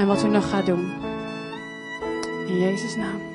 en wat u nog gaat doen. In Jezus' naam.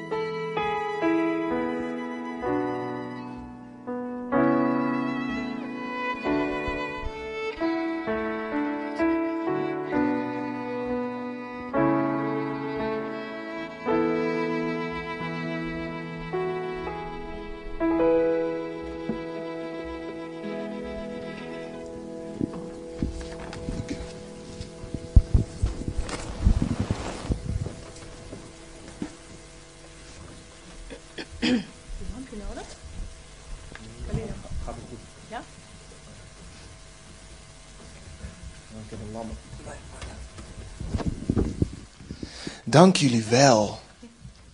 Dank jullie wel.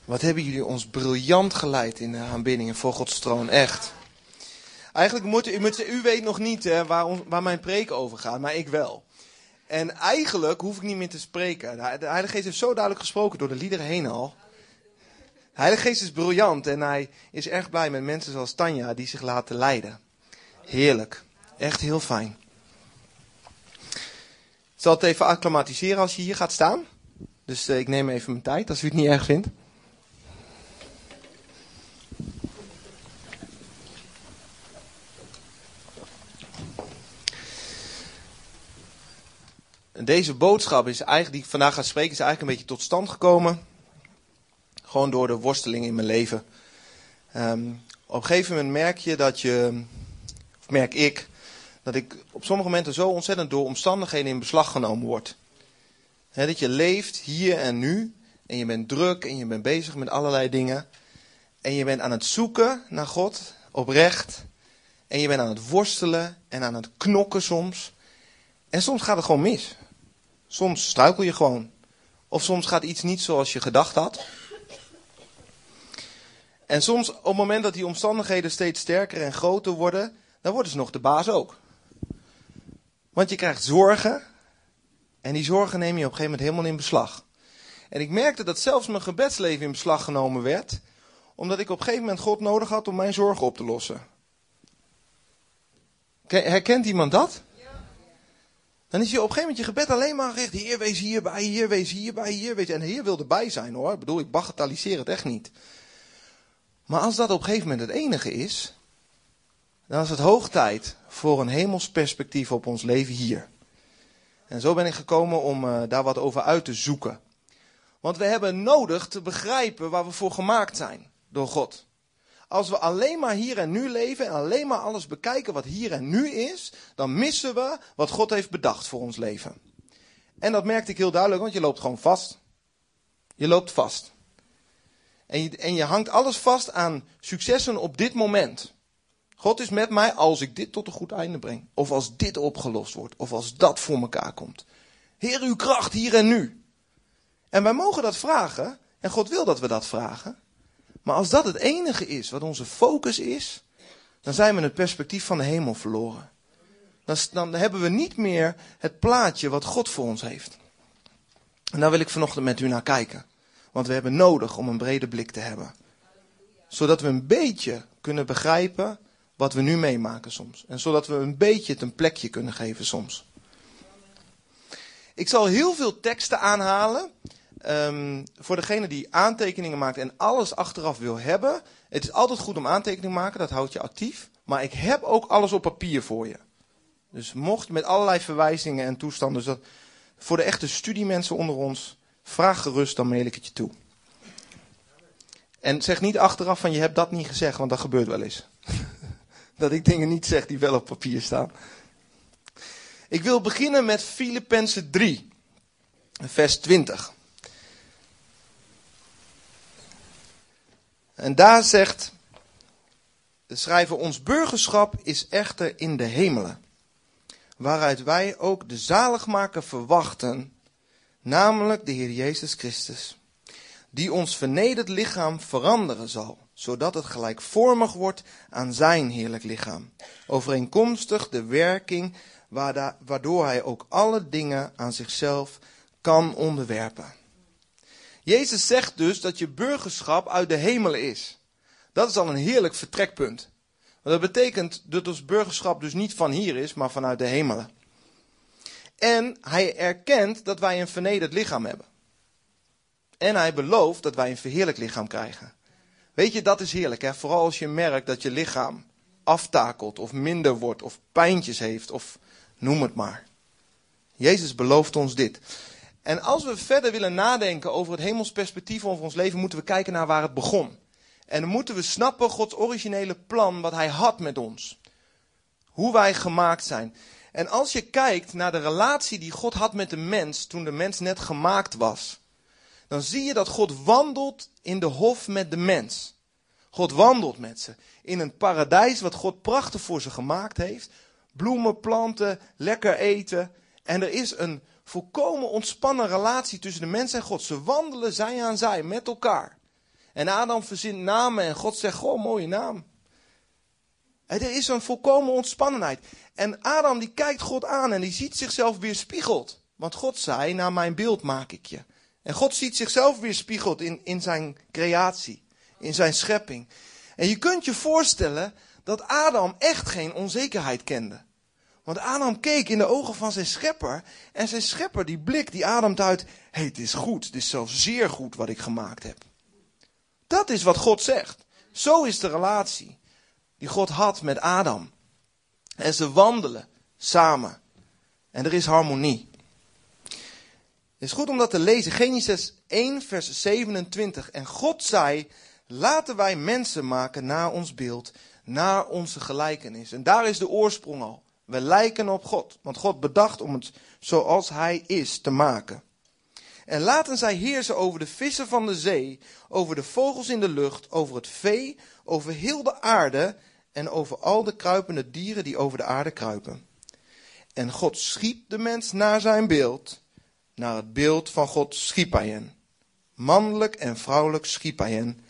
Wat hebben jullie ons briljant geleid in de aanbiddingen voor Gods troon, echt. Eigenlijk moet u, u weet nog niet hè, waar, waar mijn preek over gaat, maar ik wel. En eigenlijk hoef ik niet meer te spreken. De Heilige Geest heeft zo duidelijk gesproken door de liederen heen al. De Heilige Geest is briljant en hij is erg blij met mensen zoals Tanja die zich laten leiden. Heerlijk. Echt heel fijn. Ik zal het even acclimatiseren als je hier gaat staan. Dus uh, ik neem even mijn tijd als u het niet erg vindt. Deze boodschap is eigenlijk, die ik vandaag ga spreken, is eigenlijk een beetje tot stand gekomen. Gewoon door de worsteling in mijn leven. Um, op een gegeven moment merk je dat je, of merk ik, dat ik op sommige momenten zo ontzettend door omstandigheden in beslag genomen word dat je leeft hier en nu. En je bent druk en je bent bezig met allerlei dingen. En je bent aan het zoeken naar God, oprecht. En je bent aan het worstelen en aan het knokken soms. En soms gaat het gewoon mis. Soms struikel je gewoon. Of soms gaat iets niet zoals je gedacht had. En soms op het moment dat die omstandigheden steeds sterker en groter worden, dan worden ze nog de baas ook. Want je krijgt zorgen en die zorgen neem je op een gegeven moment helemaal in beslag. En ik merkte dat zelfs mijn gebedsleven in beslag genomen werd, omdat ik op een gegeven moment God nodig had om mijn zorgen op te lossen. Herkent iemand dat? Dan is je op een gegeven moment je gebed alleen maar gericht. Heer, wees hierbij, hier, wees hierbij, hier, wees. En de Heer wil erbij zijn hoor. Ik bedoel, ik bagatelliseer het echt niet. Maar als dat op een gegeven moment het enige is, dan is het hoog tijd voor een hemels perspectief op ons leven hier. En zo ben ik gekomen om uh, daar wat over uit te zoeken. Want we hebben nodig te begrijpen waar we voor gemaakt zijn door God. Als we alleen maar hier en nu leven en alleen maar alles bekijken wat hier en nu is, dan missen we wat God heeft bedacht voor ons leven. En dat merkte ik heel duidelijk, want je loopt gewoon vast. Je loopt vast. En je, en je hangt alles vast aan successen op dit moment. God is met mij als ik dit tot een goed einde breng. Of als dit opgelost wordt. Of als dat voor elkaar komt. Heer, uw kracht hier en nu. En wij mogen dat vragen. En God wil dat we dat vragen. Maar als dat het enige is wat onze focus is. Dan zijn we het perspectief van de hemel verloren. Dan, dan hebben we niet meer het plaatje wat God voor ons heeft. En daar wil ik vanochtend met u naar kijken. Want we hebben nodig om een brede blik te hebben. Zodat we een beetje kunnen begrijpen wat we nu meemaken soms. En zodat we een beetje het een plekje kunnen geven soms. Ik zal heel veel teksten aanhalen. Um, voor degene die aantekeningen maakt en alles achteraf wil hebben. Het is altijd goed om aantekeningen te maken, dat houdt je actief. Maar ik heb ook alles op papier voor je. Dus mocht je met allerlei verwijzingen en toestanden. Dus dat, voor de echte studiemensen onder ons, vraag gerust, dan mail ik het je toe. En zeg niet achteraf van je hebt dat niet gezegd, want dat gebeurt wel eens. dat ik dingen niet zeg die wel op papier staan. Ik wil beginnen met Filippenzen 3, vers 20. En daar zegt de schrijver: Ons burgerschap is echter in de hemelen, waaruit wij ook de zaligmaker verwachten, namelijk de Heer Jezus Christus, die ons vernederd lichaam veranderen zal zodat het gelijkvormig wordt aan zijn heerlijk lichaam. Overeenkomstig de werking waardoor hij ook alle dingen aan zichzelf kan onderwerpen. Jezus zegt dus dat je burgerschap uit de hemel is. Dat is al een heerlijk vertrekpunt. Want dat betekent dat ons burgerschap dus niet van hier is, maar vanuit de hemelen. En hij erkent dat wij een vernederd lichaam hebben. En hij belooft dat wij een verheerlijk lichaam krijgen. Weet je, dat is heerlijk, hè? Vooral als je merkt dat je lichaam aftakelt of minder wordt of pijntjes heeft of noem het maar. Jezus belooft ons dit. En als we verder willen nadenken over het hemels perspectief over ons leven, moeten we kijken naar waar het begon. En dan moeten we snappen Gods originele plan, wat Hij had met ons. Hoe wij gemaakt zijn. En als je kijkt naar de relatie die God had met de mens toen de mens net gemaakt was, dan zie je dat God wandelt in de hof met de mens. God wandelt met ze in een paradijs wat God prachtig voor ze gemaakt heeft. Bloemen, planten, lekker eten. En er is een volkomen ontspannen relatie tussen de mens en God. Ze wandelen zij aan zij met elkaar. En Adam verzint namen en God zegt, goh, mooie naam. Er is een volkomen ontspannenheid. En Adam die kijkt God aan en die ziet zichzelf weerspiegeld. Want God zei, naar mijn beeld maak ik je. En God ziet zichzelf weerspiegeld in, in zijn creatie, in zijn schepping. En je kunt je voorstellen dat Adam echt geen onzekerheid kende. Want Adam keek in de ogen van zijn schepper. En zijn schepper, die blik, die ademt uit. hey, het is goed. Het is zelfs zeer goed wat ik gemaakt heb. Dat is wat God zegt. Zo is de relatie die God had met Adam. En ze wandelen samen. En er is harmonie. Het is goed om dat te lezen. Genesis 1, vers 27. En God zei: Laten wij mensen maken naar ons beeld, naar onze gelijkenis. En daar is de oorsprong al. We lijken op God, want God bedacht om het zoals Hij is te maken. En laten zij heersen over de vissen van de zee, over de vogels in de lucht, over het vee, over heel de aarde en over al de kruipende dieren die over de aarde kruipen. En God schiep de mens naar zijn beeld, naar het beeld van God schiep hij hen. Mannelijk en vrouwelijk schiep hij hen.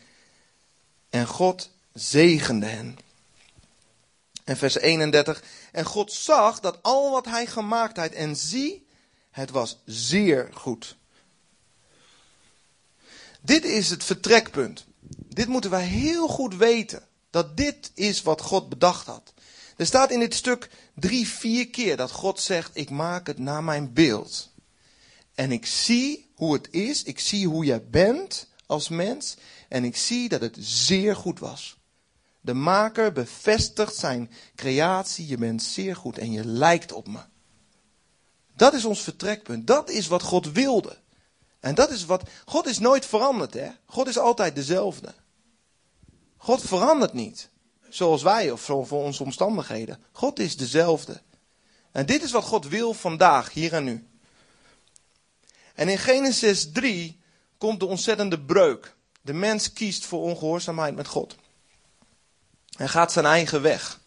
En God zegende hen. En vers 31. En God zag dat al wat hij gemaakt had, en zie, het was zeer goed. Dit is het vertrekpunt. Dit moeten wij heel goed weten. Dat dit is wat God bedacht had. Er staat in dit stuk drie, vier keer dat God zegt: Ik maak het naar mijn beeld. En ik zie hoe het is. Ik zie hoe jij bent als mens. En ik zie dat het zeer goed was. De maker bevestigt zijn creatie. Je bent zeer goed en je lijkt op me. Dat is ons vertrekpunt. Dat is wat God wilde. En dat is wat. God is nooit veranderd, hè? God is altijd dezelfde. God verandert niet. Zoals wij of voor onze omstandigheden. God is dezelfde. En dit is wat God wil vandaag, hier en nu. En in Genesis 3 komt de ontzettende breuk. De mens kiest voor ongehoorzaamheid met God. En gaat zijn eigen weg.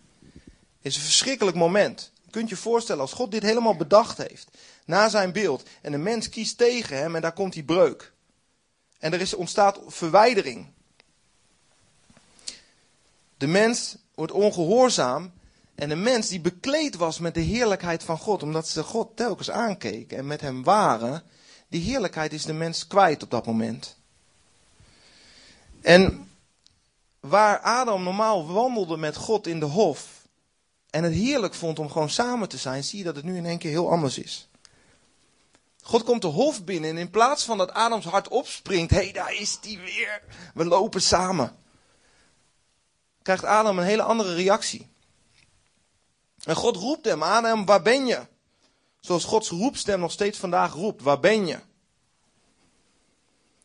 Is een verschrikkelijk moment. Je kunt je voorstellen als God dit helemaal bedacht heeft. Na zijn beeld. En de mens kiest tegen hem en daar komt die breuk. En er is, ontstaat verwijdering. De mens wordt ongehoorzaam. En de mens die bekleed was met de heerlijkheid van God. Omdat ze God telkens aankeken en met hem waren. Die heerlijkheid is de mens kwijt op dat moment. En waar Adam normaal wandelde met God in de hof. En het heerlijk vond om gewoon samen te zijn, zie je dat het nu in één keer heel anders is. God komt de hof binnen en in plaats van dat Adams hart opspringt, hé, hey, daar is die weer, we lopen samen. Krijgt Adam een hele andere reactie. En God roept hem, Adam, waar ben je? Zoals Gods roepstem nog steeds vandaag roept, waar ben je?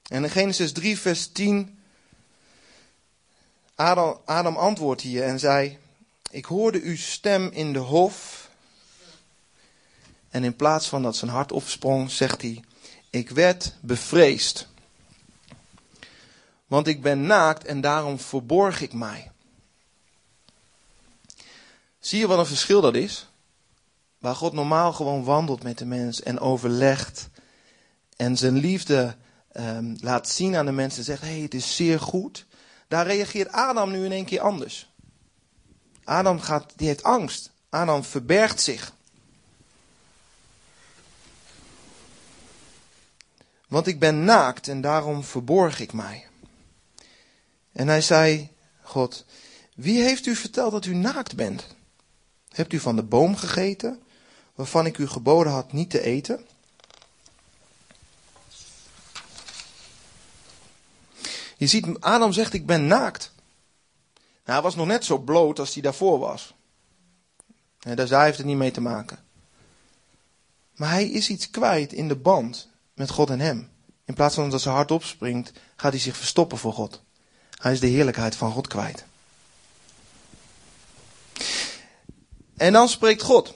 En in Genesis 3, vers 10 Adam, antwoordt hier en zei: Ik hoorde uw stem in de hof. En in plaats van dat zijn hart opsprong, zegt hij: Ik werd bevreesd. Want ik ben naakt en daarom verborg ik mij. Zie je wat een verschil dat is? Waar God normaal gewoon wandelt met de mens en overlegt. En zijn liefde um, laat zien aan de mensen en zegt: hey, het is zeer goed. Daar reageert Adam nu in één keer anders. Adam gaat, die heeft angst. Adam verbergt zich. Want ik ben naakt en daarom verborg ik mij. En hij zei, God, wie heeft u verteld dat u naakt bent? Hebt u van de boom gegeten, waarvan ik u geboden had niet te eten? Je ziet, Adam zegt, ik ben naakt. Nou, hij was nog net zo bloot als hij daarvoor was. dus daar heeft het niet mee te maken. Maar hij is iets kwijt in de band met God en hem. In plaats van dat ze hard opspringt, gaat hij zich verstoppen voor God. Hij is de heerlijkheid van God kwijt. En dan spreekt God.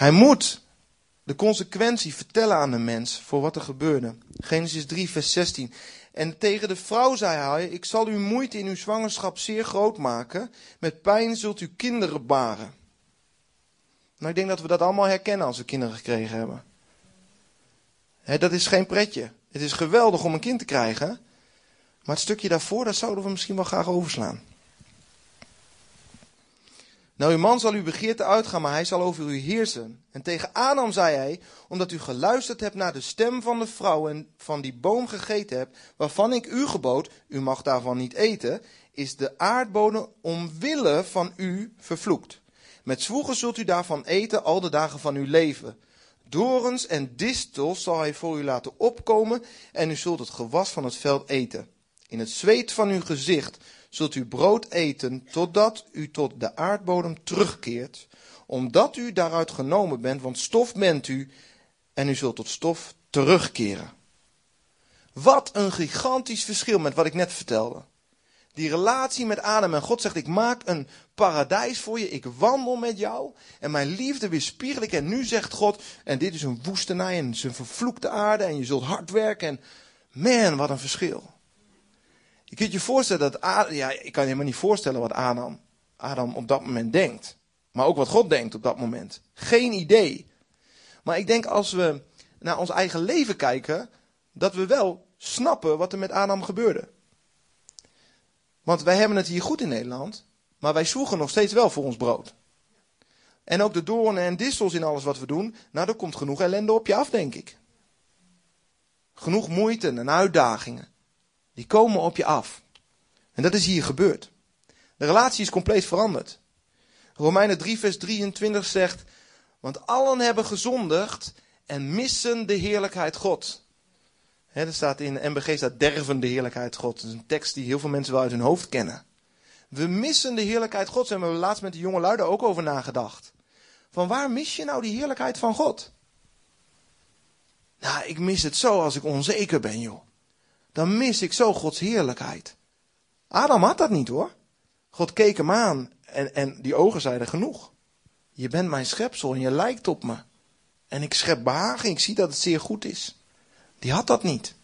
Hij moet de consequentie vertellen aan de mens voor wat er gebeurde. Genesis 3, vers 16. En tegen de vrouw zei hij: Ik zal uw moeite in uw zwangerschap zeer groot maken. Met pijn zult u kinderen baren. Nou, ik denk dat we dat allemaal herkennen als we kinderen gekregen hebben. dat is geen pretje. Het is geweldig om een kind te krijgen. Maar het stukje daarvoor, dat zouden we misschien wel graag overslaan. Nou, uw man zal uw begeerte uitgaan, maar hij zal over u heersen. En tegen Adam zei hij, omdat u geluisterd hebt naar de stem van de vrouw en van die boom gegeten hebt, waarvan ik u gebood, u mag daarvan niet eten, is de aardbodem omwille van u vervloekt. Met zwoegen zult u daarvan eten al de dagen van uw leven. Dorens en distels zal hij voor u laten opkomen en u zult het gewas van het veld eten. In het zweet van uw gezicht zult u brood eten totdat u tot de aardbodem terugkeert, omdat u daaruit genomen bent, want stof bent u en u zult tot stof terugkeren. Wat een gigantisch verschil met wat ik net vertelde. Die relatie met Adam en God zegt: Ik maak een paradijs voor je, ik wandel met jou en mijn liefde weerspiegel ik. En nu zegt God: En dit is een woestenij en het is een vervloekte aarde en je zult hard werken. En man, wat een verschil. Je kunt je voorstellen dat Adam, ja, ik kan je helemaal niet voorstellen wat Adam, Adam op dat moment denkt. Maar ook wat God denkt op dat moment. Geen idee. Maar ik denk als we naar ons eigen leven kijken, dat we wel snappen wat er met Adam gebeurde. Want wij hebben het hier goed in Nederland, maar wij zoeken nog steeds wel voor ons brood. En ook de doornen en distels in alles wat we doen, nou, er komt genoeg ellende op je af, denk ik. Genoeg moeite en uitdagingen. Die komen op je af. En dat is hier gebeurd. De relatie is compleet veranderd. Romeinen 3, vers 23 zegt: Want allen hebben gezondigd en missen de heerlijkheid God. Er staat in MBG staat derven de heerlijkheid God. Dat is een tekst die heel veel mensen wel uit hun hoofd kennen. We missen de heerlijkheid God. Daar hebben we laatst met de jonge luiden ook over nagedacht. Van waar mis je nou die heerlijkheid van God? Nou, ik mis het zo als ik onzeker ben, joh dan mis ik zo Gods heerlijkheid. Adam had dat niet hoor. God keek hem aan en, en die ogen zeiden genoeg. Je bent mijn schepsel en je lijkt op me. En ik schep behagen, ik zie dat het zeer goed is. Die had dat niet.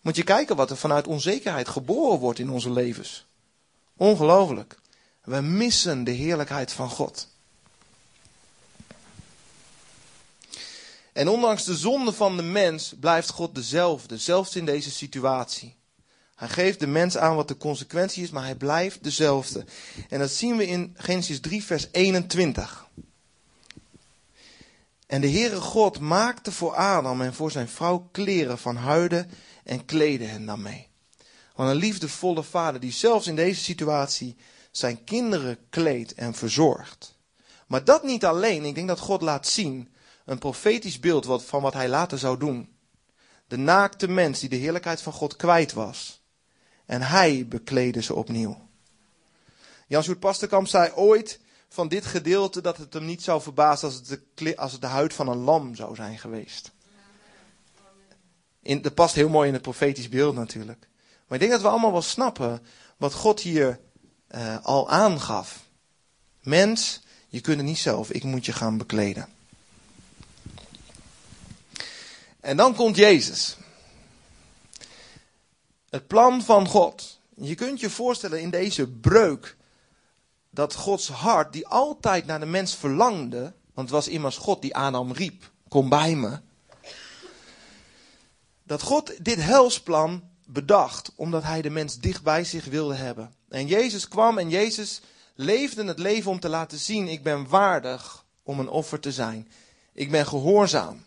Moet je kijken wat er vanuit onzekerheid geboren wordt in onze levens. Ongelooflijk. We missen de heerlijkheid van God. En ondanks de zonde van de mens blijft God dezelfde, zelfs in deze situatie. Hij geeft de mens aan wat de consequentie is, maar hij blijft dezelfde. En dat zien we in Genesis 3, vers 21. En de Heere God maakte voor Adam en voor zijn vrouw kleren van huiden en kleedde hen daarmee. Want een liefdevolle vader die zelfs in deze situatie zijn kinderen kleedt en verzorgt. Maar dat niet alleen, ik denk dat God laat zien een profetisch beeld van wat hij later zou doen. De naakte mens die de heerlijkheid van God kwijt was. En hij bekleedde ze opnieuw. Jan-Sjoerd Pasterkamp zei ooit van dit gedeelte dat het hem niet zou verbazen als het de, als de huid van een lam zou zijn geweest. In, dat past heel mooi in het profetisch beeld natuurlijk. Maar ik denk dat we allemaal wel snappen wat God hier uh, al aangaf. Mens, je kunt het niet zelf, ik moet je gaan bekleden. En dan komt Jezus. Het plan van God. Je kunt je voorstellen in deze breuk dat Gods hart, die altijd naar de mens verlangde, want het was immers God die Adam riep: Kom bij me. Dat God dit helsplan bedacht, omdat hij de mens dicht bij zich wilde hebben. En Jezus kwam en Jezus leefde het leven om te laten zien: Ik ben waardig om een offer te zijn. Ik ben gehoorzaam.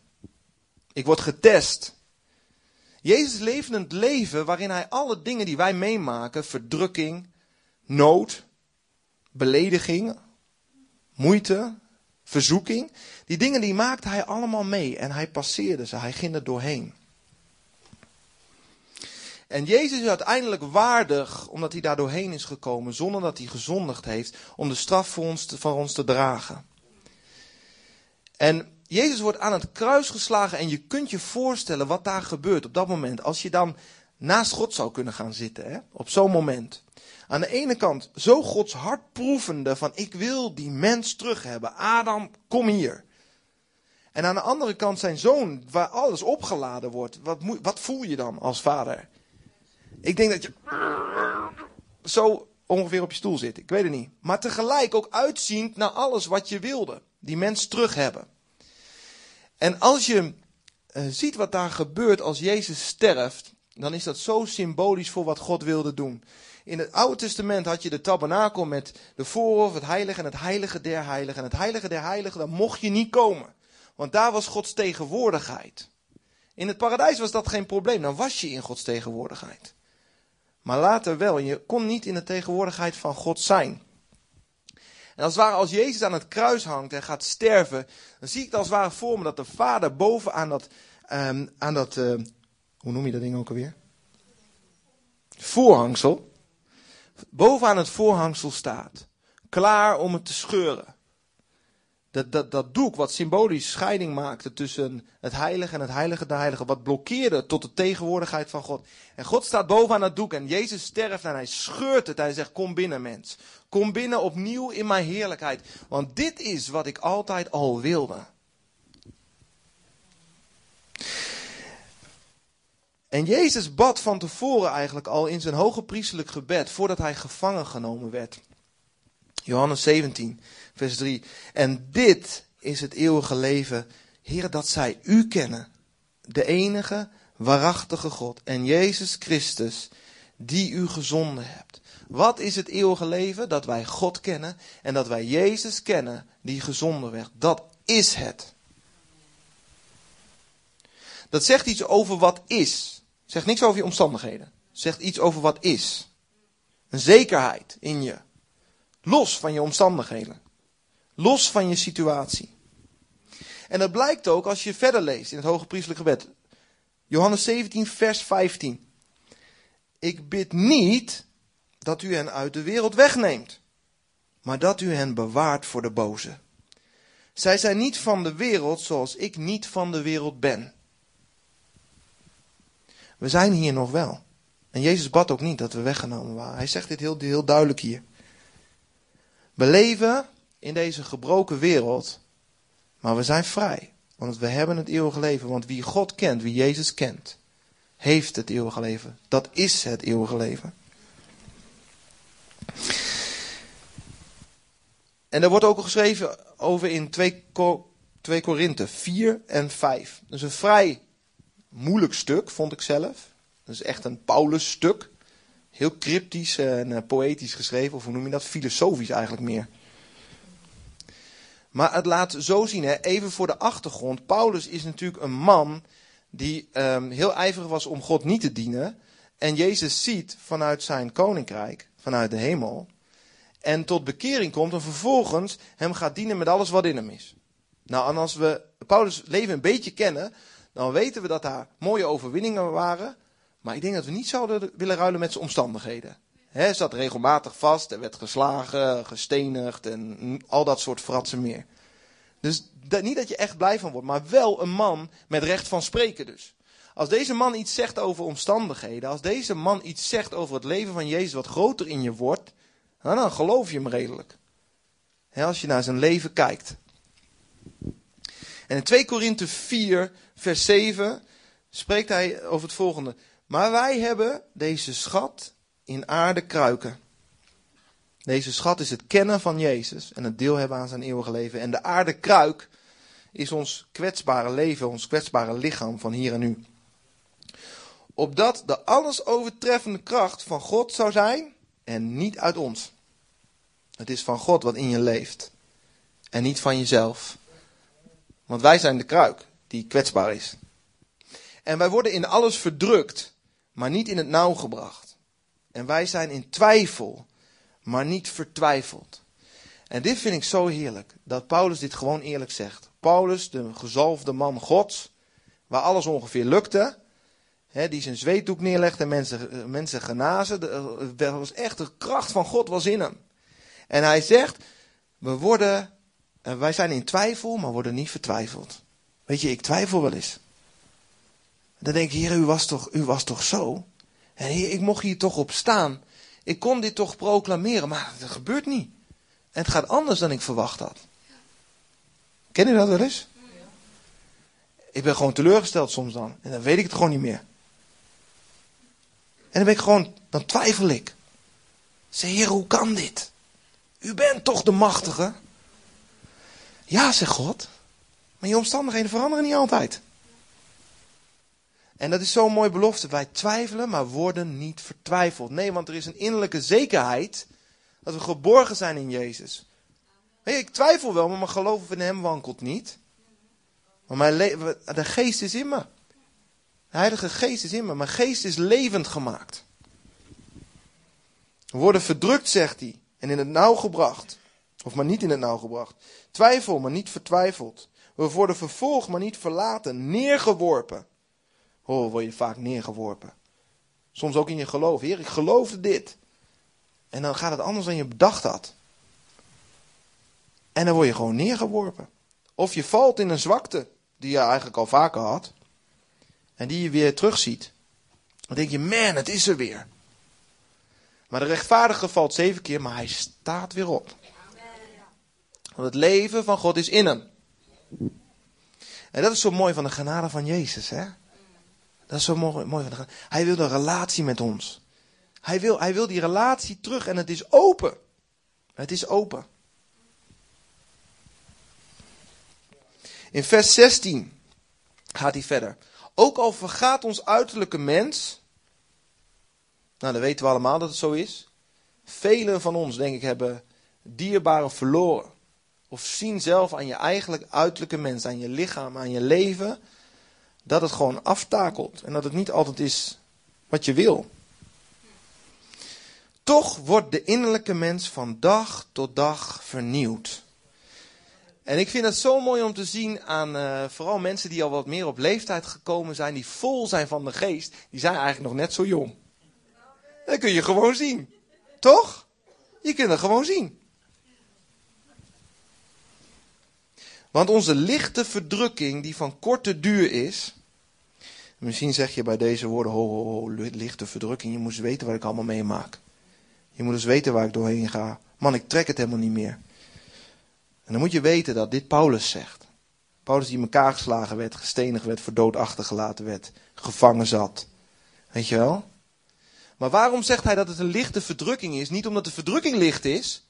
Ik word getest. Jezus leefde het leven waarin hij alle dingen die wij meemaken, verdrukking, nood, belediging, moeite, verzoeking, die dingen die maakte hij allemaal mee en hij passeerde ze, hij ging er doorheen. En Jezus is uiteindelijk waardig, omdat hij daar doorheen is gekomen, zonder dat hij gezondigd heeft, om de straf voor ons van ons te dragen. En Jezus wordt aan het kruis geslagen en je kunt je voorstellen wat daar gebeurt op dat moment. Als je dan naast God zou kunnen gaan zitten, hè, op zo'n moment. Aan de ene kant zo Gods hart proevende van ik wil die mens terug hebben. Adam, kom hier. En aan de andere kant zijn zoon, waar alles opgeladen wordt. Wat, wat voel je dan als vader? Ik denk dat je zo ongeveer op je stoel zit. Ik weet het niet. Maar tegelijk ook uitziend naar alles wat je wilde. Die mens terug hebben. En als je uh, ziet wat daar gebeurt als Jezus sterft, dan is dat zo symbolisch voor wat God wilde doen. In het Oude Testament had je de tabernakel met de voorhof, het heilige en het heilige der heiligen. En het heilige der heiligen, daar mocht je niet komen. Want daar was Gods tegenwoordigheid. In het paradijs was dat geen probleem, dan was je in Gods tegenwoordigheid. Maar later wel, je kon niet in de tegenwoordigheid van God zijn. En als het ware, als Jezus aan het kruis hangt en gaat sterven, dan zie ik het als het ware voor me dat de Vader boven aan dat, aan dat uh, hoe noem je dat ding ook alweer? Voorhangsel. Bovenaan het voorhangsel staat. Klaar om het te scheuren. Dat, dat, dat doek wat symbolisch scheiding maakte tussen het heilige en het heilige de heilige. Wat blokkeerde tot de tegenwoordigheid van God. En God staat bovenaan dat doek en Jezus sterft en hij scheurt het. Hij zegt kom binnen mens. Kom binnen opnieuw in mijn heerlijkheid. Want dit is wat ik altijd al wilde. En Jezus bad van tevoren eigenlijk al in zijn hoge priestelijk gebed, voordat hij gevangen genomen werd. Johannes 17, vers 3. En dit is het eeuwige leven, Heer, dat zij u kennen, de enige waarachtige God en Jezus Christus, die u gezonden hebt. Wat is het eeuwige leven? Dat wij God kennen en dat wij Jezus kennen, die gezonden werd. Dat is het. Dat zegt iets over wat is. Zegt niks over je omstandigheden. Zegt iets over wat is. Een zekerheid in je. Los van je omstandigheden. Los van je situatie. En dat blijkt ook als je verder leest in het hoge priestelijk gebed. Johannes 17, vers 15. Ik bid niet dat u hen uit de wereld wegneemt, maar dat u hen bewaart voor de boze. Zij zijn niet van de wereld zoals ik niet van de wereld ben. We zijn hier nog wel. En Jezus bad ook niet dat we weggenomen waren. Hij zegt dit heel, heel duidelijk hier. We leven in deze gebroken wereld, maar we zijn vrij. Want we hebben het eeuwige leven. Want wie God kent, wie Jezus kent, heeft het eeuwige leven. Dat is het eeuwige leven. En er wordt ook geschreven over in 2, 2 Korinthe 4 en 5. Dat is een vrij moeilijk stuk, vond ik zelf. Dat is echt een Paulus-stuk. Heel cryptisch en uh, poëtisch geschreven, of hoe noem je dat? Filosofisch eigenlijk meer. Maar het laat zo zien, hè, even voor de achtergrond. Paulus is natuurlijk een man die um, heel ijverig was om God niet te dienen. En Jezus ziet vanuit zijn koninkrijk, vanuit de hemel. En tot bekering komt en vervolgens hem gaat dienen met alles wat in hem is. Nou, en als we Paulus' leven een beetje kennen, dan weten we dat daar mooie overwinningen waren. Maar ik denk dat we niet zouden willen ruilen met zijn omstandigheden. Hij zat regelmatig vast, er werd geslagen, gestenigd en al dat soort fratsen meer. Dus dat, niet dat je echt blij van wordt, maar wel een man met recht van spreken dus. Als deze man iets zegt over omstandigheden, als deze man iets zegt over het leven van Jezus wat groter in je wordt, dan geloof je hem redelijk. als je naar zijn leven kijkt. En in 2 Korinthe 4, vers 7 spreekt hij over het volgende. Maar wij hebben deze schat in aarde kruiken. Deze schat is het kennen van Jezus en het deel hebben aan zijn eeuwige leven. En de aarde kruik is ons kwetsbare leven, ons kwetsbare lichaam van hier en nu. Opdat de alles overtreffende kracht van God zou zijn en niet uit ons. Het is van God wat in je leeft en niet van jezelf. Want wij zijn de kruik die kwetsbaar is. En wij worden in alles verdrukt, maar niet in het nauw gebracht. En wij zijn in twijfel, maar niet vertwijfeld. En dit vind ik zo heerlijk, dat Paulus dit gewoon eerlijk zegt. Paulus, de gezalfde man Gods, waar alles ongeveer lukte, die zijn zweetdoek neerlegde en mensen, eh, mensen genazen. Eh, Er was echt de kracht van God was in hem. En hij zegt, we worden, eh, wij zijn in twijfel, maar worden niet vertwijfeld. Weet je, ik twijfel wel eens. Dan denk ik, heer, u was toch, u was toch zo? En ik mocht hier toch op staan. Ik kon dit toch proclameren, maar dat gebeurt niet. En het gaat anders dan ik verwacht had. Ken je dat wel eens? Ik ben gewoon teleurgesteld soms dan. En dan weet ik het gewoon niet meer. En dan ben ik gewoon, dan twijfel ik. Zeg, heer, hoe kan dit? U bent toch de machtige? Ja, zegt God. Maar je omstandigheden veranderen niet altijd. En dat is zo'n mooie belofte. Wij twijfelen, maar worden niet vertwijfeld. Nee, want er is een innerlijke zekerheid dat we geborgen zijn in Jezus. Je, ik twijfel wel, maar mijn geloof in Hem wankelt niet. Maar mijn de geest is in me. De Heilige Geest is in me. Mijn geest is levend gemaakt. We worden verdrukt, zegt hij. En in het nauw gebracht. Of maar niet in het nauw gebracht. Twijfel, maar niet vertwijfeld. We worden vervolgd, maar niet verlaten. Neergeworpen. Oh, word je vaak neergeworpen. Soms ook in je geloof. Heer, ik geloofde dit. En dan gaat het anders dan je bedacht had. En dan word je gewoon neergeworpen. Of je valt in een zwakte die je eigenlijk al vaker had. En die je weer terugziet. Dan denk je, man, het is er weer. Maar de rechtvaardige valt zeven keer, maar hij staat weer op. Want het leven van God is in hem. En dat is zo mooi van de genade van Jezus, hè? Dat is zo mooi, mooi. Hij wil een relatie met ons. Hij wil, hij wil die relatie terug en het is open. Het is open. In vers 16 gaat hij verder. Ook al vergaat ons uiterlijke mens. Nou, dan weten we allemaal dat het zo is. Velen van ons, denk ik, hebben dierbaren verloren. Of zien zelf aan je eigenlijk uiterlijke mens, aan je lichaam, aan je leven. Dat het gewoon aftakelt. En dat het niet altijd is wat je wil. Toch wordt de innerlijke mens van dag tot dag vernieuwd. En ik vind het zo mooi om te zien aan uh, vooral mensen die al wat meer op leeftijd gekomen zijn, die vol zijn van de geest, die zijn eigenlijk nog net zo jong. Dat kun je gewoon zien. Toch? Je kunt het gewoon zien. Want onze lichte verdrukking, die van korte duur is. Misschien zeg je bij deze woorden: ho, ho, ho, lichte verdrukking. Je moet eens weten wat ik allemaal meemaak. Je moet eens weten waar ik doorheen ga. Man, ik trek het helemaal niet meer. En dan moet je weten dat dit Paulus zegt. Paulus die in elkaar geslagen werd, gestenigd werd, voor dood achtergelaten werd, gevangen zat. Weet je wel? Maar waarom zegt hij dat het een lichte verdrukking is? Niet omdat de verdrukking licht is,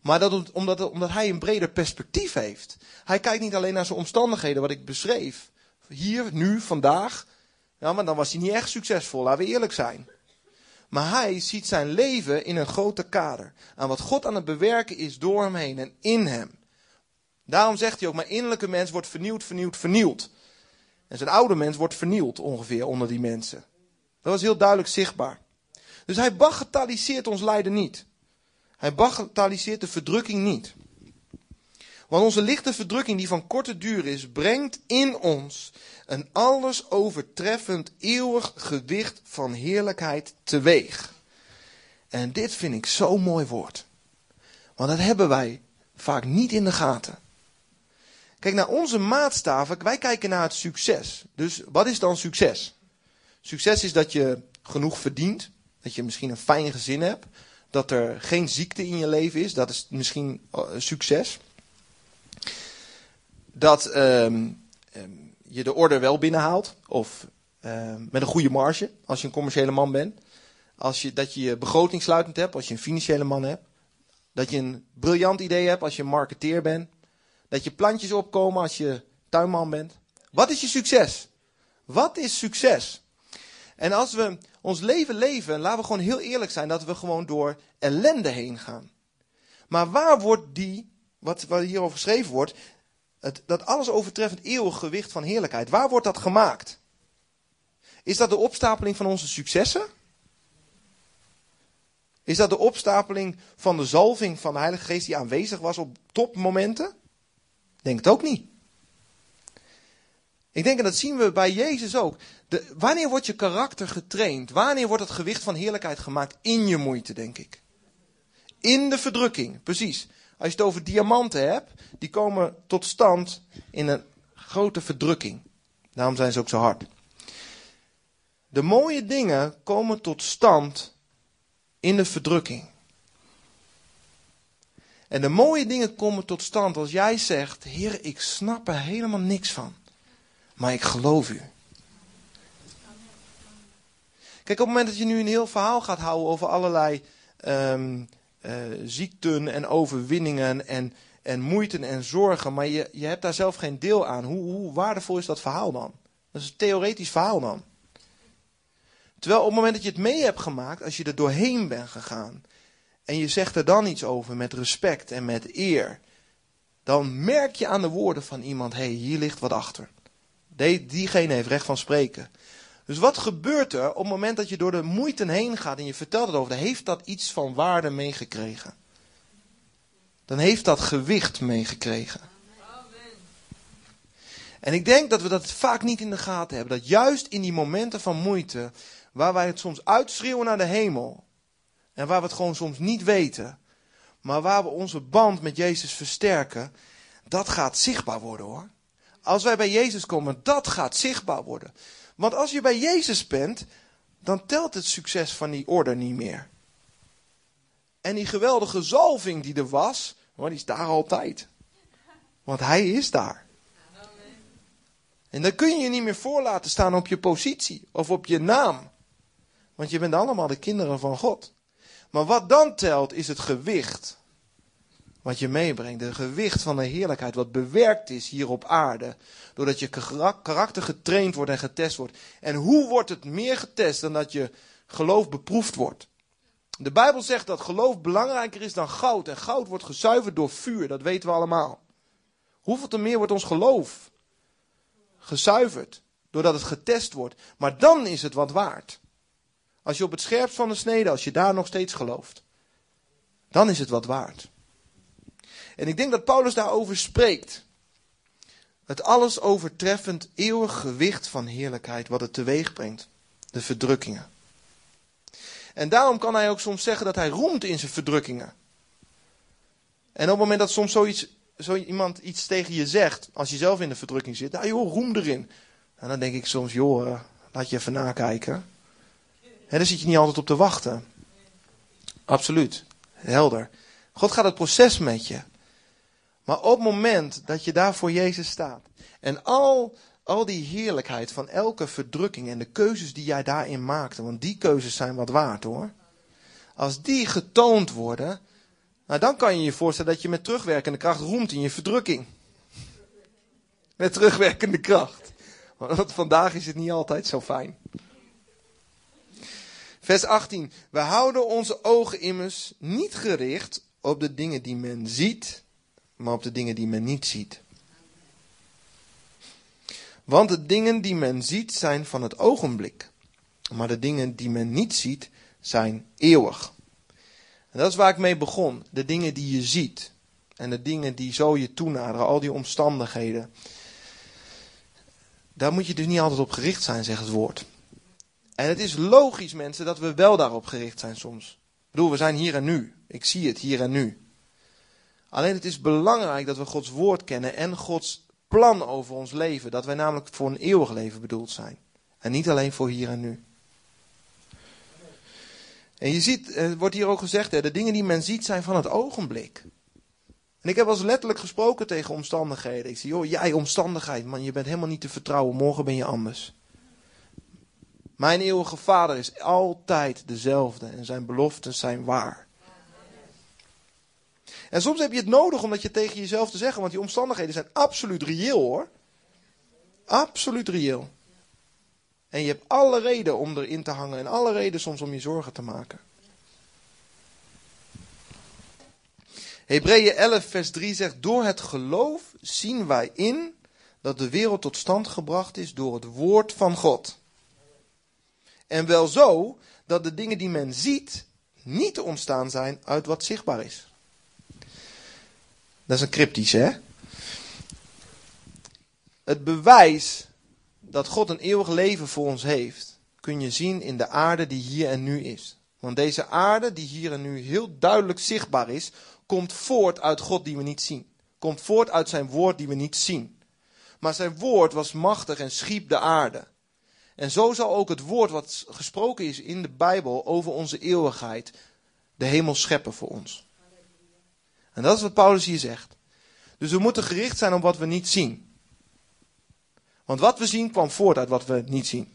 maar dat, omdat, omdat hij een breder perspectief heeft. Hij kijkt niet alleen naar zijn omstandigheden, wat ik beschreef. Hier, nu, vandaag. Ja, maar dan was hij niet echt succesvol, laten we eerlijk zijn. Maar hij ziet zijn leven in een groter kader. Aan wat God aan het bewerken is door hem heen en in hem. Daarom zegt hij ook, mijn innerlijke mens wordt vernieuwd, vernieuwd, vernieuwd. En zijn oude mens wordt vernield ongeveer onder die mensen. Dat was heel duidelijk zichtbaar. Dus hij bagatelliseert ons lijden niet. Hij bagatelliseert de verdrukking niet. Want onze lichte verdrukking die van korte duur is, brengt in ons een alles overtreffend eeuwig gewicht van heerlijkheid teweeg. En dit vind ik zo'n mooi woord. Want dat hebben wij vaak niet in de gaten. Kijk, naar onze maatstaven, wij kijken naar het succes. Dus wat is dan succes? Succes is dat je genoeg verdient, dat je misschien een fijn gezin hebt, dat er geen ziekte in je leven is, dat is misschien succes. Dat um, um, je de order wel binnenhaalt, of uh, met een goede marge, als je een commerciële man bent. Als je, dat je je begroting sluitend hebt, als je een financiële man hebt. Dat je een briljant idee hebt als je een marketeer bent. Dat je plantjes opkomen als je tuinman bent. Wat is je succes? Wat is succes? En als we ons leven leven, laten we gewoon heel eerlijk zijn dat we gewoon door ellende heen gaan. Maar waar wordt die, wat, wat hierover geschreven wordt, het, dat alles overtreffend eeuwig gewicht van heerlijkheid, waar wordt dat gemaakt? Is dat de opstapeling van onze successen? Is dat de opstapeling van de zalving van de Heilige Geest die aanwezig was op topmomenten? Denk het ook niet. Ik denk, en dat zien we bij Jezus ook. Wanneer wordt je karakter getraind? Wanneer wordt het gewicht van heerlijkheid gemaakt? In je moeite, denk ik. In de verdrukking, precies. Als je het over diamanten hebt, die komen tot stand in een grote verdrukking. Daarom zijn ze ook zo hard. De mooie dingen komen tot stand in de verdrukking. En de mooie dingen komen tot stand als jij zegt: Heer, ik snap er helemaal niks van, maar ik geloof u. Kijk, op het moment dat je nu een heel verhaal gaat houden over allerlei um, uh, ziekten en overwinningen en, en moeiten en zorgen, maar je, je hebt daar zelf geen deel aan, hoe, hoe waardevol is dat verhaal dan? Dat is een theoretisch verhaal dan. Terwijl op het moment dat je het mee hebt gemaakt, als je er doorheen bent gegaan, en je zegt er dan iets over met respect en met eer, dan merk je aan de woorden van iemand, hé, hey, hier ligt wat achter. diegene heeft recht van spreken. Dus wat gebeurt er op het moment dat je door de moeite heen gaat en je vertelt het over, heeft dat iets van waarde meegekregen. Dan heeft dat gewicht meegekregen. En ik denk dat we dat vaak niet in de gaten hebben. Dat juist in die momenten van moeite, waar wij het soms uitschreeuwen naar de hemel, en waar we het gewoon soms niet weten, maar waar we onze band met Jezus versterken, dat gaat zichtbaar worden hoor. Als wij bij Jezus komen, dat gaat zichtbaar worden. Want als je bij Jezus bent, dan telt het succes van die orde niet meer. En die geweldige zalving die er was, hoor, die is daar altijd. Want hij is daar. En dan kun je je niet meer voor laten staan op je positie of op je naam. Want je bent allemaal de kinderen van God. Maar wat dan telt is het gewicht. Wat je meebrengt. Het gewicht van de heerlijkheid. Wat bewerkt is hier op aarde. Doordat je karakter getraind wordt en getest wordt. En hoe wordt het meer getest dan dat je geloof beproefd wordt? De Bijbel zegt dat geloof belangrijker is dan goud. En goud wordt gezuiverd door vuur. Dat weten we allemaal. Hoeveel te meer wordt ons geloof gezuiverd? Doordat het getest wordt. Maar dan is het wat waard. Als je op het scherpst van de snede, als je daar nog steeds gelooft, dan is het wat waard. En ik denk dat Paulus daarover spreekt. Het alles overtreffend eeuwig gewicht van heerlijkheid wat het teweeg brengt. De verdrukkingen. En daarom kan hij ook soms zeggen dat hij roemt in zijn verdrukkingen. En op het moment dat soms zoiets, zo iemand iets tegen je zegt, als je zelf in de verdrukking zit, nou joh, roem erin. En dan denk ik soms, joh, eh, laat je even nakijken. He, daar zit je niet altijd op te wachten. Absoluut. Helder. God gaat het proces met je. Maar op het moment dat je daar voor Jezus staat. En al, al die heerlijkheid van elke verdrukking en de keuzes die jij daarin maakte. Want die keuzes zijn wat waard hoor. Als die getoond worden. Nou, dan kan je je voorstellen dat je met terugwerkende kracht roemt in je verdrukking. Met terugwerkende kracht. Want vandaag is het niet altijd zo fijn. Vers 18. We houden onze ogen immers niet gericht op de dingen die men ziet, maar op de dingen die men niet ziet. Want de dingen die men ziet zijn van het ogenblik, maar de dingen die men niet ziet zijn eeuwig. En dat is waar ik mee begon. De dingen die je ziet en de dingen die zo je toenaderen, al die omstandigheden. Daar moet je dus niet altijd op gericht zijn, zegt het woord. En het is logisch, mensen, dat we wel daarop gericht zijn soms. Ik bedoel, we zijn hier en nu. Ik zie het hier en nu. Alleen het is belangrijk dat we Gods woord kennen en Gods plan over ons leven. Dat wij namelijk voor een eeuwig leven bedoeld zijn. En niet alleen voor hier en nu. En je ziet, het wordt hier ook gezegd, de dingen die men ziet zijn van het ogenblik. En ik heb eens letterlijk gesproken tegen omstandigheden. Ik zeg, joh, jij omstandigheid, man, je bent helemaal niet te vertrouwen. Morgen ben je anders. Mijn eeuwige vader is altijd dezelfde en zijn beloften zijn waar. En soms heb je het nodig om dat je tegen jezelf te zeggen, want die omstandigheden zijn absoluut reëel hoor. Absoluut reëel. En je hebt alle reden om erin te hangen en alle reden soms om je zorgen te maken. Hebreeën 11, vers 3 zegt: Door het geloof zien wij in dat de wereld tot stand gebracht is door het woord van God. En wel zo dat de dingen die men ziet niet ontstaan zijn uit wat zichtbaar is. Dat is een cryptisch, hè? Het bewijs dat God een eeuwig leven voor ons heeft, kun je zien in de aarde die hier en nu is. Want deze aarde, die hier en nu heel duidelijk zichtbaar is, komt voort uit God die we niet zien. Komt voort uit zijn woord die we niet zien. Maar zijn woord was machtig en schiep de aarde. En zo zal ook het woord wat gesproken is in de Bijbel over onze eeuwigheid de hemel scheppen voor ons. En dat is wat Paulus hier zegt. Dus we moeten gericht zijn op wat we niet zien. Want wat we zien kwam voort uit wat we niet zien.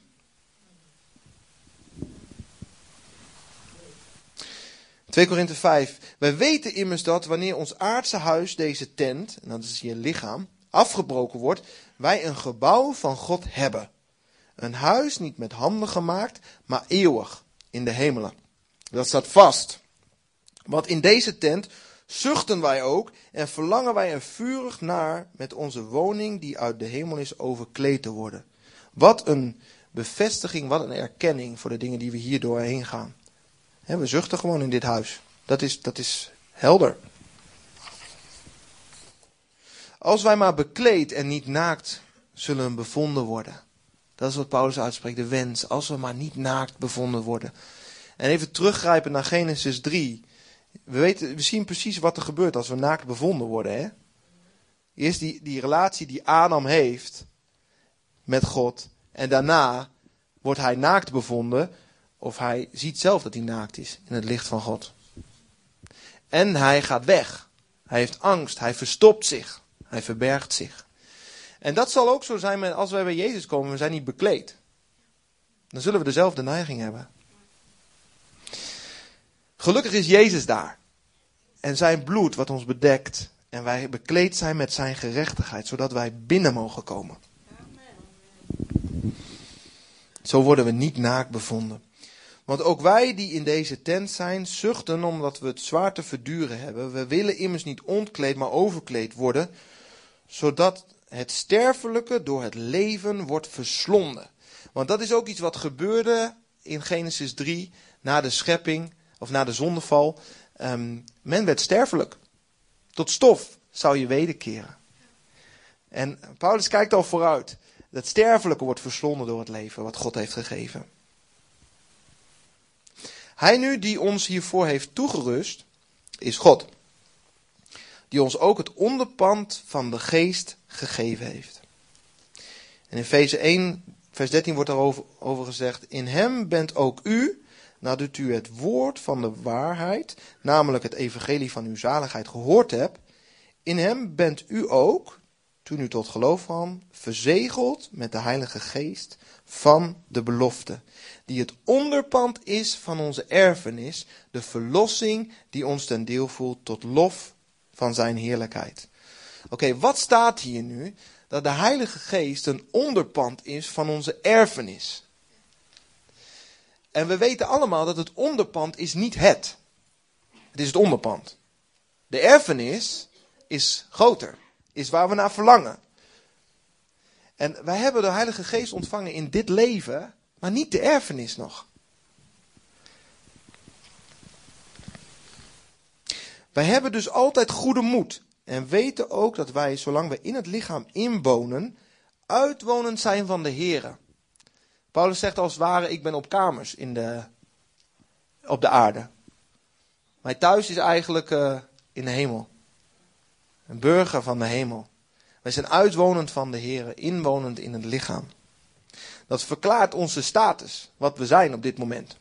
2 Korinthe 5. Wij weten immers dat wanneer ons aardse huis, deze tent, en dat is je lichaam, afgebroken wordt, wij een gebouw van God hebben. Een huis niet met handen gemaakt, maar eeuwig in de hemelen. Dat staat vast. Want in deze tent zuchten wij ook en verlangen wij er vurig naar met onze woning die uit de hemel is overkleed te worden. Wat een bevestiging, wat een erkenning voor de dingen die we hier doorheen gaan. we zuchten gewoon in dit huis. Dat is, dat is helder. Als wij maar bekleed en niet naakt zullen bevonden worden. Dat is wat Paulus uitspreekt, de wens. Als we maar niet naakt bevonden worden. En even teruggrijpen naar Genesis 3. We, weten, we zien precies wat er gebeurt als we naakt bevonden worden. Hè? Eerst die, die relatie die Adam heeft met God. En daarna wordt hij naakt bevonden. Of hij ziet zelf dat hij naakt is in het licht van God. En hij gaat weg. Hij heeft angst. Hij verstopt zich. Hij verbergt zich. En dat zal ook zo zijn met als wij bij Jezus komen. We zijn niet bekleed. Dan zullen we dezelfde neiging hebben. Gelukkig is Jezus daar. En zijn bloed wat ons bedekt. En wij bekleed zijn met zijn gerechtigheid, zodat wij binnen mogen komen. Zo worden we niet naakt bevonden. Want ook wij die in deze tent zijn, zuchten omdat we het zwaar te verduren hebben. We willen immers niet ontkleed, maar overkleed worden, zodat het sterfelijke door het leven wordt verslonden. Want dat is ook iets wat gebeurde in Genesis 3 na de schepping of na de zondeval. Um, men werd sterfelijk. Tot stof zou je wederkeren. En Paulus kijkt al vooruit. Dat sterfelijke wordt verslonden door het leven wat God heeft gegeven. Hij nu die ons hiervoor heeft toegerust, is God. Die ons ook het onderpand van de geest gegeven heeft. En in Efeze 1, vers 13 wordt daarover over gezegd: In hem bent ook u, nadat u het woord van de waarheid, namelijk het evangelie van uw zaligheid, gehoord hebt, in hem bent u ook, toen u tot geloof kwam, verzegeld met de Heilige Geest van de belofte, die het onderpand is van onze erfenis, de verlossing die ons ten deel voelt tot lof van zijn heerlijkheid. Oké, wat staat hier nu? Dat de Heilige Geest een onderpand is van onze erfenis. En we weten allemaal dat het onderpand is niet het. Het is het onderpand. De erfenis is groter, is waar we naar verlangen. En wij hebben de Heilige Geest ontvangen in dit leven, maar niet de erfenis nog. Wij hebben dus altijd goede moed en weten ook dat wij, zolang we in het lichaam inwonen, uitwonend zijn van de Here. Paulus zegt als het ware, ik ben op kamers in de, op de aarde. Mijn thuis is eigenlijk uh, in de hemel. Een burger van de hemel. Wij zijn uitwonend van de Heer, inwonend in het lichaam. Dat verklaart onze status, wat we zijn op dit moment.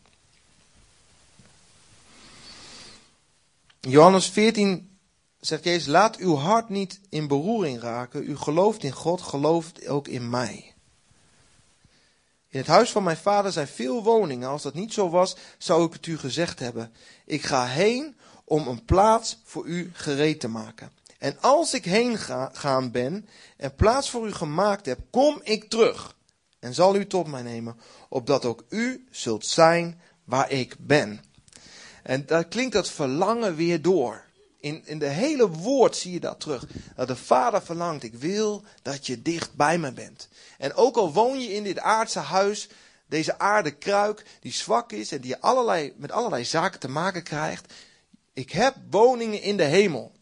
Johannes 14 zegt Jezus, laat uw hart niet in beroering raken. U gelooft in God, gelooft ook in mij. In het huis van mijn vader zijn veel woningen. Als dat niet zo was, zou ik het u gezegd hebben. Ik ga heen om een plaats voor u gereed te maken. En als ik heen ga, gaan ben en plaats voor u gemaakt heb, kom ik terug en zal u tot mij nemen, opdat ook u zult zijn waar ik ben. En daar klinkt dat verlangen weer door. In, in de hele woord zie je dat terug. Dat de Vader verlangt, ik wil dat je dicht bij me bent. En ook al woon je in dit aardse huis, deze aardekruik die zwak is en die allerlei, met allerlei zaken te maken krijgt. Ik heb woningen in de hemel.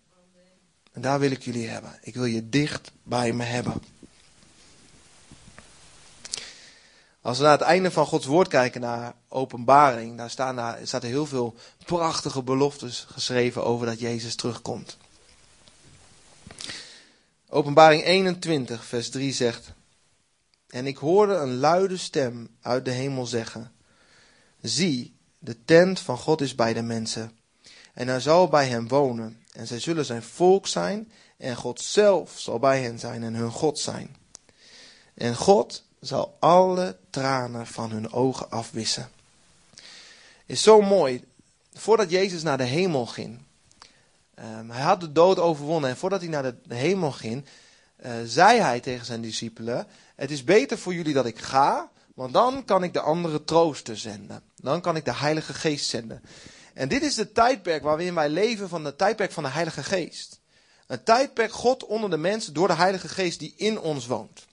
En daar wil ik jullie hebben. Ik wil je dicht bij me hebben. Als we naar het einde van Gods woord kijken, naar openbaring, daar, staan, daar staat er heel veel prachtige beloftes geschreven over dat Jezus terugkomt. Openbaring 21, vers 3 zegt: En ik hoorde een luide stem uit de hemel zeggen: Zie, de tent van God is bij de mensen, en hij zal bij hen wonen, en zij zullen zijn volk zijn, en God zelf zal bij hen zijn en hun God zijn. En God zal alle tranen van hun ogen afwissen. Is zo mooi. Voordat Jezus naar de hemel ging, um, hij had de dood overwonnen en voordat hij naar de hemel ging, uh, zei hij tegen zijn discipelen: Het is beter voor jullie dat ik ga, want dan kan ik de andere trooster zenden. Dan kan ik de Heilige Geest zenden. En dit is de tijdperk waarin wij leven van het tijdperk van de Heilige Geest. Een tijdperk God onder de mensen door de Heilige Geest die in ons woont.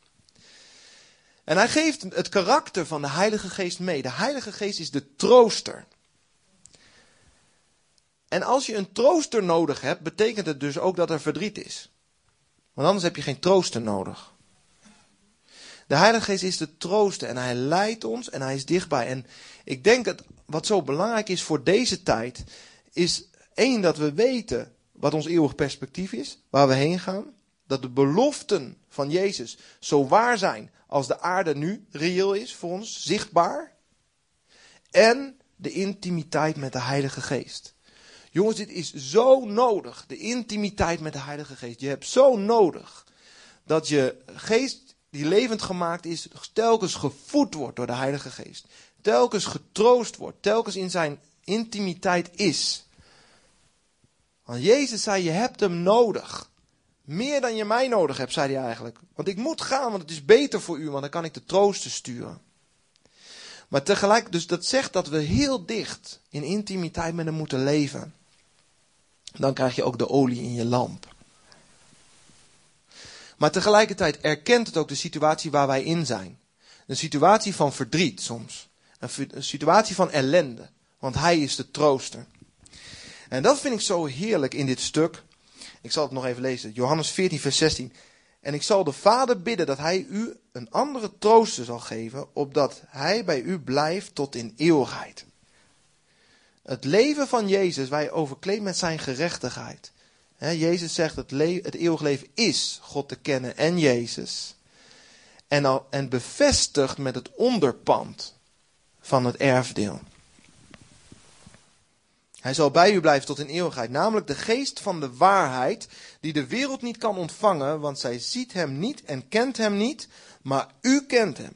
En hij geeft het karakter van de Heilige Geest mee. De Heilige Geest is de trooster. En als je een trooster nodig hebt, betekent het dus ook dat er verdriet is. Want anders heb je geen trooster nodig. De Heilige Geest is de trooster en hij leidt ons en hij is dichtbij. En ik denk dat wat zo belangrijk is voor deze tijd, is één dat we weten wat ons eeuwig perspectief is, waar we heen gaan. Dat de beloften van Jezus zo waar zijn als de aarde nu reëel is voor ons, zichtbaar. En de intimiteit met de Heilige Geest. Jongens, dit is zo nodig. De intimiteit met de Heilige Geest. Je hebt zo nodig dat je geest die levend gemaakt is, telkens gevoed wordt door de Heilige Geest. Telkens getroost wordt, telkens in zijn intimiteit is. Want Jezus zei, je hebt hem nodig. Meer dan je mij nodig hebt, zei hij eigenlijk. Want ik moet gaan, want het is beter voor u, want dan kan ik de troosten sturen. Maar tegelijk, dus dat zegt dat we heel dicht in intimiteit met hem moeten leven. Dan krijg je ook de olie in je lamp. Maar tegelijkertijd erkent het ook de situatie waar wij in zijn. Een situatie van verdriet soms. Een, situatie van ellende. Want hij is de trooster. En dat vind ik zo heerlijk in dit stuk. Ik zal het nog even lezen. Johannes 14, vers 16. En ik zal de Vader bidden dat hij u een andere trooster zal geven, opdat hij bij u blijft tot in eeuwigheid. Het leven van Jezus, wij overkleed met zijn gerechtigheid. Jezus zegt het, het eeuwig leven is God te kennen en Jezus. En, al, en bevestigd met het onderpand van het erfdeel. Hij zal bij u blijven tot in eeuwigheid, namelijk de geest van de waarheid, die de wereld niet kan ontvangen, want zij ziet hem niet en kent hem niet, maar u kent hem,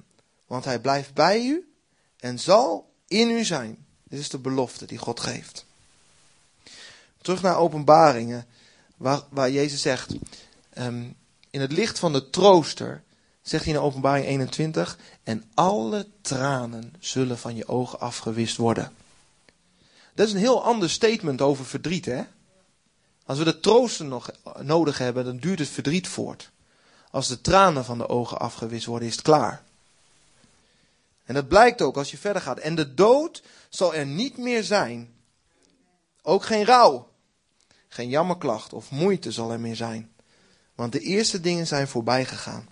want hij blijft bij u en zal in u zijn. Dit is de belofte die God geeft. Terug naar openbaringen, waar, waar Jezus zegt, ehm, in het licht van de trooster, zegt hij in openbaring 21, en alle tranen zullen van je ogen afgewist worden. Dat is een heel ander statement over verdriet, hè? Als we de troosten nog nodig hebben, dan duurt het verdriet voort. Als de tranen van de ogen afgewist worden, is het klaar. En dat blijkt ook als je verder gaat. En de dood zal er niet meer zijn. Ook geen rouw, geen jammerklacht of moeite zal er meer zijn. Want de eerste dingen zijn voorbij gegaan.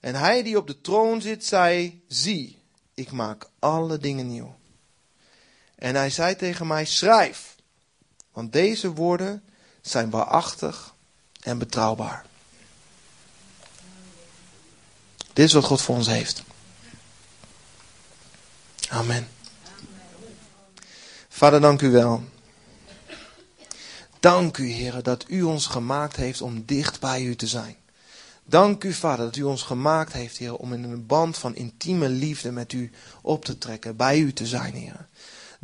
En hij die op de troon zit, zei: Zie, ik maak alle dingen nieuw. En hij zei tegen mij: Schrijf, want deze woorden zijn waarachtig en betrouwbaar. Dit is wat God voor ons heeft. Amen. Vader, dank u wel. Dank u, Heer, dat u ons gemaakt heeft om dicht bij u te zijn. Dank u, Vader, dat u ons gemaakt heeft, Heer, om in een band van intieme liefde met u op te trekken, bij u te zijn, Heer.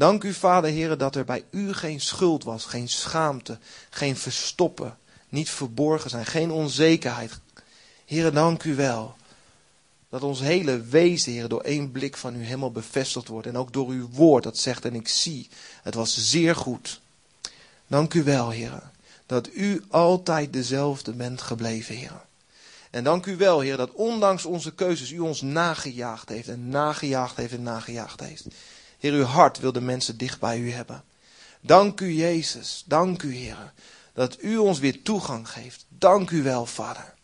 Dank u, Vader, Heer, dat er bij u geen schuld was, geen schaamte, geen verstoppen, niet verborgen zijn, geen onzekerheid. Heer, dank u wel. Dat ons hele wezen, Heer, door één blik van u helemaal bevestigd wordt. En ook door uw woord dat zegt en ik zie. Het was zeer goed. Dank u wel, Heer. Dat u altijd dezelfde bent gebleven, Heer. En dank u wel, Heer, dat ondanks onze keuzes u ons nagejaagd heeft en nagejaagd heeft en nagejaagd heeft. Heer, uw hart wil de mensen dicht bij u hebben. Dank u, Jezus. Dank u, Heer, dat u ons weer toegang geeft. Dank u wel, Vader.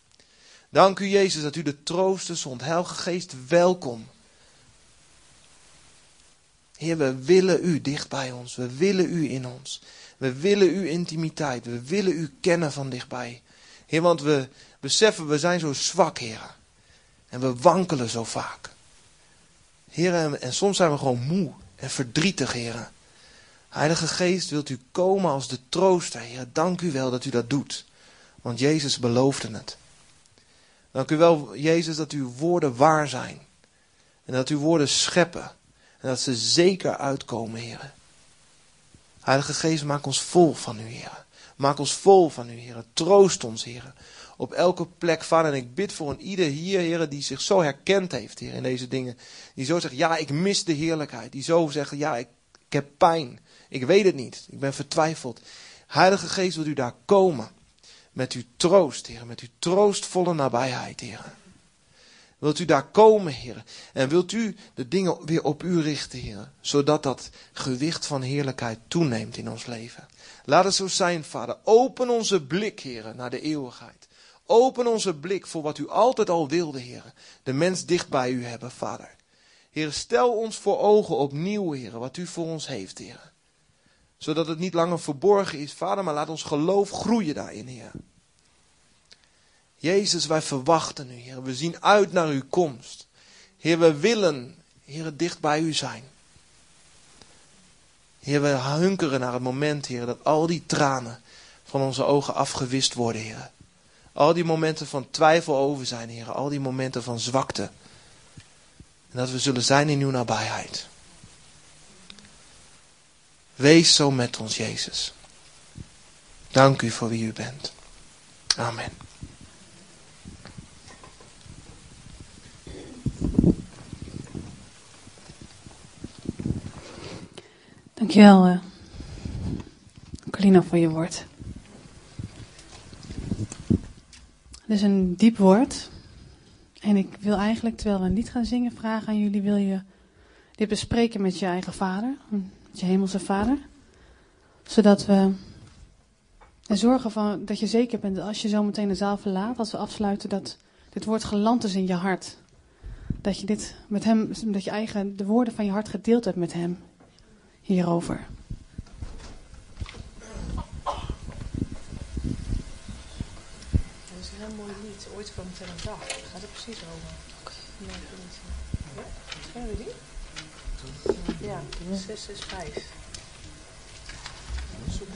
Dank u Jezus dat u de trooster zond. Heilige Geest, welkom. Heer, we willen u dicht bij ons. We willen u in ons. We willen uw intimiteit. We willen u kennen van dichtbij. Heer, want we beseffen, we zijn zo zwak, Heer. En we wankelen zo vaak. Heer, en, en soms zijn we gewoon moe en verdrietig, Heer. Heilige Geest, wilt u komen als de trooster, Heer. Dank u wel dat u dat doet. Want Jezus beloofde het. Dank u wel, Jezus, dat uw woorden waar zijn. En dat uw woorden scheppen. En dat ze zeker uitkomen, Heer. Heilige Geest, maak ons vol van u, Heer. Maak ons vol van u, Heer. Troost ons, Heer. Op elke plek, Vader. En ik bid voor een ieder hier, Heer, die zich zo herkend heeft, Heer, in deze dingen. Die zo zegt, ja, ik mis de heerlijkheid. Die zo zegt, ja, ik, ik heb pijn. Ik weet het niet. Ik ben vertwijfeld. Heilige Geest, wilt u daar komen. Met uw troost, Heer. Met uw troostvolle nabijheid, Heer. Wilt u daar komen, Heer? En wilt u de dingen weer op u richten, Heer? Zodat dat gewicht van heerlijkheid toeneemt in ons leven. Laat het zo zijn, Vader. Open onze blik, Heer, naar de eeuwigheid. Open onze blik voor wat u altijd al wilde, Heer. De mens dicht bij u hebben, Vader. Heer, stel ons voor ogen opnieuw, Heer, wat u voor ons heeft, Heer. Zodat het niet langer verborgen is, Vader, maar laat ons geloof groeien daarin, Heer. Jezus, wij verwachten u, Heer. We zien uit naar uw komst. Heer, we willen, Heer, dicht bij u zijn. Heer, we hunkeren naar het moment, Heer, dat al die tranen van onze ogen afgewist worden, Heer. Al die momenten van twijfel over zijn, Heer. Al die momenten van zwakte. En dat we zullen zijn in uw nabijheid. Wees zo met ons, Jezus. Dank u voor wie u bent. Amen. Dankjewel, uh, Colina, voor je woord. Het is een diep woord. En ik wil eigenlijk, terwijl we niet gaan zingen, vragen aan jullie: wil je dit bespreken met je eigen vader, met je hemelse vader? Zodat we er zorgen van, dat je zeker bent dat als je zo meteen de zaal verlaat, als we afsluiten, dat dit woord geland is in je hart. Dat je dit met hem, dat je eigen, de woorden van je hart gedeeld hebt met hem hierover. een heel mooi lied, ooit kwam het er een dag. Daar gaat het precies over. Oké. ik weet niet. Ja? Kennen we die? Ja, 665. Zoek